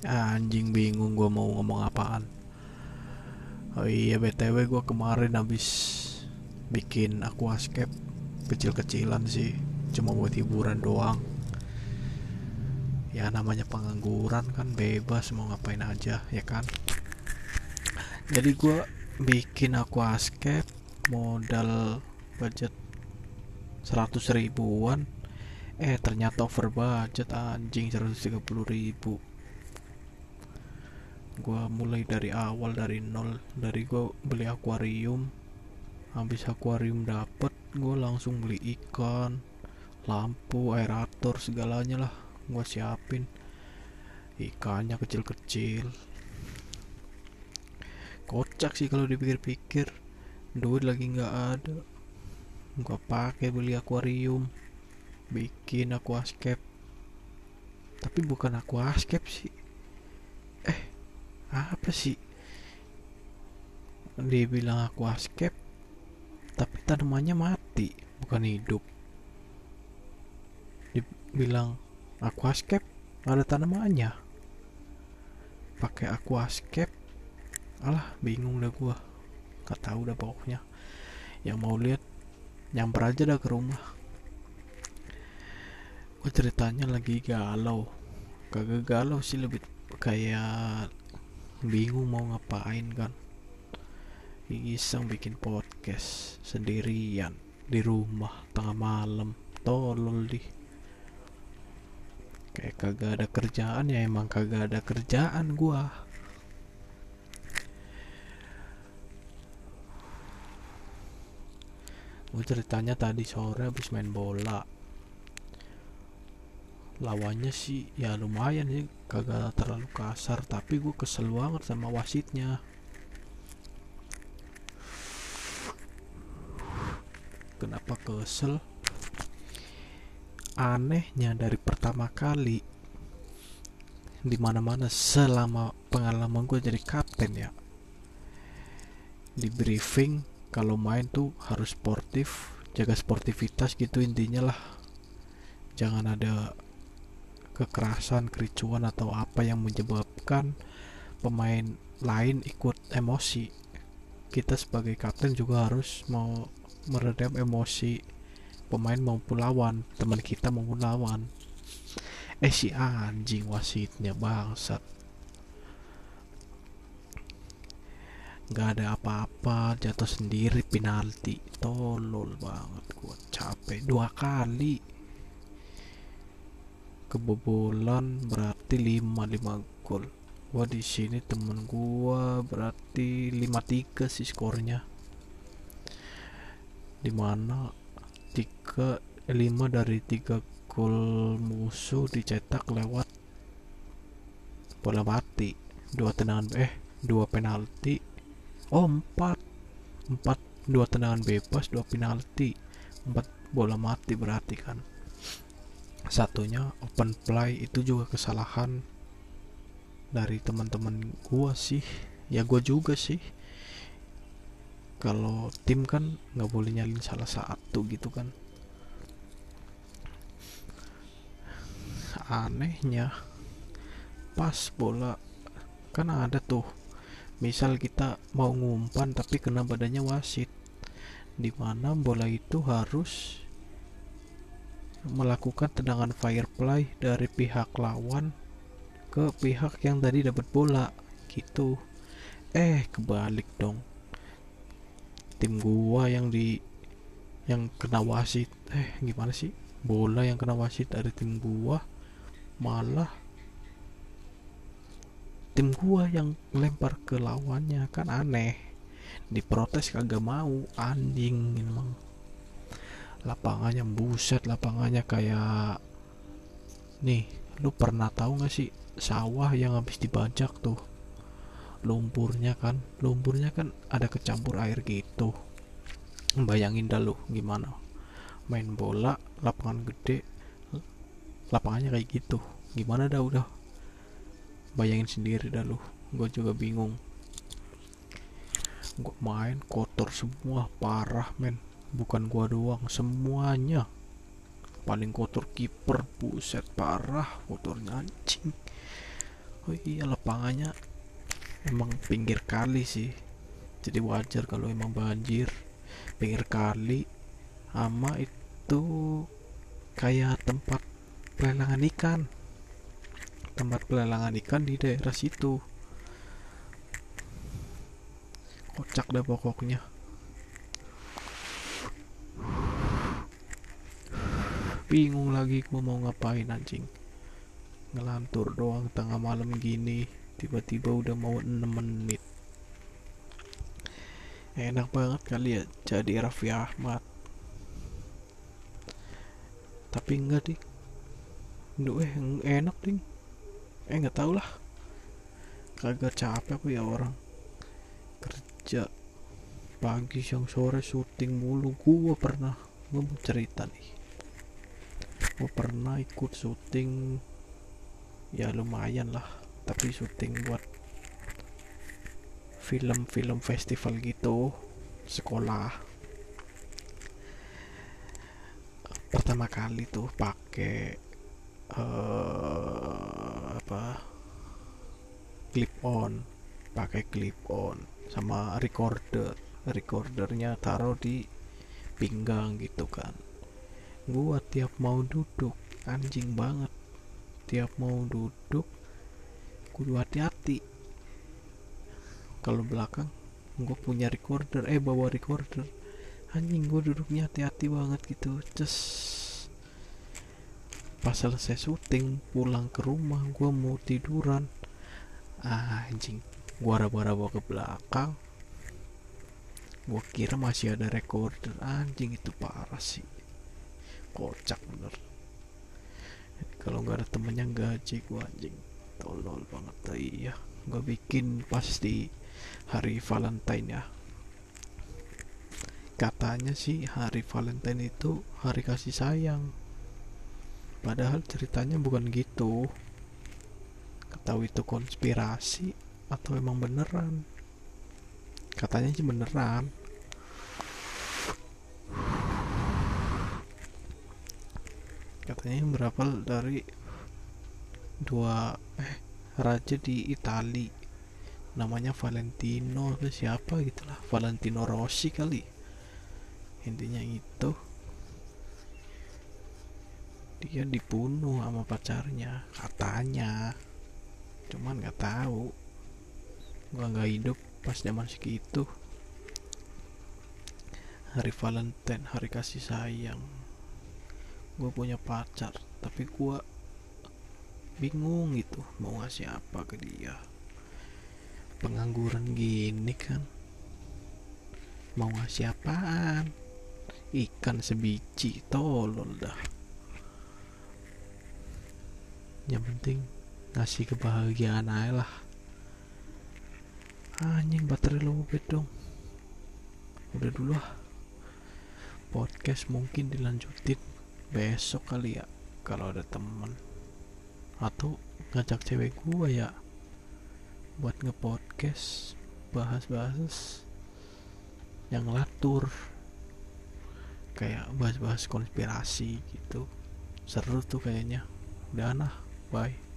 Anjing bingung gua mau ngomong apaan. Oh iya BTW gua kemarin habis bikin aquascape kecil-kecilan sih. Cuma buat hiburan doang. Ya namanya pengangguran kan bebas mau ngapain aja ya kan. Jadi gua bikin aquascape modal budget 100 ribuan eh ternyata over budget anjing 130 ribu gua mulai dari awal dari nol. Dari gua beli akuarium. Habis akuarium dapet gua langsung beli ikan lampu aerator segalanya lah gua siapin. Ikannya kecil-kecil. Kocak sih kalau dipikir-pikir. Duit lagi nggak ada. Gua pakai beli akuarium. Bikin aquascape. Tapi bukan aquascape sih apa sih? Dibilang aquascape tapi tanamannya mati bukan hidup. Dibilang aquascape ada tanamannya. Pakai aquascape alah bingung dah gua. Gak tahu dah pokoknya. Yang mau lihat nyamper aja dah ke rumah. Gua ceritanya lagi galau. Kagak galau sih lebih kayak bingung mau ngapain kan? Iseng bikin podcast sendirian di rumah tengah malam. Tolol di kayak kagak ada kerjaan ya emang kagak ada kerjaan gua. Gua ceritanya tadi sore habis main bola lawannya sih ya lumayan sih. Kagak terlalu kasar tapi gue kesel banget sama wasitnya. Kenapa kesel? Anehnya dari pertama kali di mana-mana selama pengalaman gue jadi kapten ya. Di briefing kalau main tuh harus sportif jaga sportivitas gitu intinya lah. Jangan ada kekerasan, kericuan atau apa yang menyebabkan pemain lain ikut emosi. Kita sebagai kapten juga harus mau meredam emosi pemain maupun lawan, teman kita maupun lawan. Eh si anjing wasitnya bangsat. Gak ada apa-apa, jatuh sendiri penalti. Tolol banget gua capek dua kali kebobolan berarti 5 5 gol. Gua di sini temen gua berarti 5-3 sih skornya. Di mana 3 5 dari 3 gol musuh dicetak lewat bola mati. Dua tendangan eh dua penalti. Oh 4 4 dua tendangan bebas dua penalti. 4 bola mati berarti kan satunya open play itu juga kesalahan dari teman-teman gua sih. Ya gua juga sih. Kalau tim kan nggak boleh nyalin salah satu gitu kan. Anehnya pas bola kan ada tuh. Misal kita mau ngumpan tapi kena badannya wasit. Di mana bola itu harus melakukan tendangan fire play dari pihak lawan ke pihak yang tadi dapat bola gitu. Eh kebalik dong. Tim gua yang di yang kena wasit. Eh gimana sih? Bola yang kena wasit dari tim gua malah tim gua yang lempar ke lawannya. Kan aneh. Diprotes kagak mau. Anjing emang lapangannya buset lapangannya kayak nih lu pernah tahu gak sih sawah yang habis dibajak tuh? Lumpurnya kan lumpurnya kan ada kecampur air gitu. Bayangin dah lu gimana? Main bola lapangan gede lapangannya kayak gitu. Gimana dah udah? Bayangin sendiri dah lu gue juga bingung. Gue main kotor semua parah men bukan gua doang semuanya. Paling kotor kiper buset parah kotornya anjing. Oh iya lapangannya emang pinggir kali sih. Jadi wajar kalau emang banjir. Pinggir kali sama itu kayak tempat pelelangan ikan. Tempat pelelangan ikan di daerah situ. Kocak deh pokoknya bingung lagi gua mau ngapain anjing. Ngelantur doang tengah malam gini tiba-tiba udah mau 6 menit. Enak banget kali ya jadi Raffi Ahmad. Tapi enggak ding Duh, eh enak ding eh nggak tau lah. Kagak capek apa ya orang. Kerja pagi siang sore syuting mulu. Gua pernah gua mau cerita nih gua pernah ikut syuting. Ya lumayan lah. Tapi syuting buat film-film festival gitu sekolah. Pertama kali tuh pakai uh, apa? Clip on. Pakai clip on sama recorder. Recordernya taruh di pinggang gitu kan gua tiap mau duduk anjing banget. Tiap mau duduk kudu hati-hati. Kalau belakang gue punya recorder eh bawa recorder. Anjing gue duduknya hati-hati banget gitu just pas selesai syuting pulang ke rumah gue mau tiduran. Ah, anjing gue raba-raba ke belakang. Gue kira masih ada recorder. Anjing itu parah sih kocak bener. Kalau nggak ada temennya gaji gue anjing. Tolol banget. Iya gue bikin pasti hari Valentine ya. Katanya sih hari Valentine itu hari kasih sayang. Padahal ceritanya bukan gitu. Tahu itu konspirasi atau emang beneran? Katanya sih beneran katanya berapal dari dua eh raja di Itali. Namanya Valentino siapa gitulah Valentino Rossi kali. Intinya itu dia dibunuh sama pacarnya katanya. Cuman nggak tahu. Gua nggak hidup pas zaman segitu. Hari Valentine hari kasih sayang gue punya pacar tapi gue bingung gitu mau ngasih apa ke dia. Pengangguran gini kan. Mau ngasih apaan? Ikan sebiji tolol dah. Yang penting ngasih kebahagiaan aja lah. Anjing baterai lowbat dong. Udah dulu lah podcast mungkin dilanjutin besok kali ya kalau ada temen. Atau ngajak cewek gua ya buat ngepodcast bahas-bahas yang latur. Kayak bahas-bahas konspirasi gitu. Seru tuh kayaknya. Udah nah bye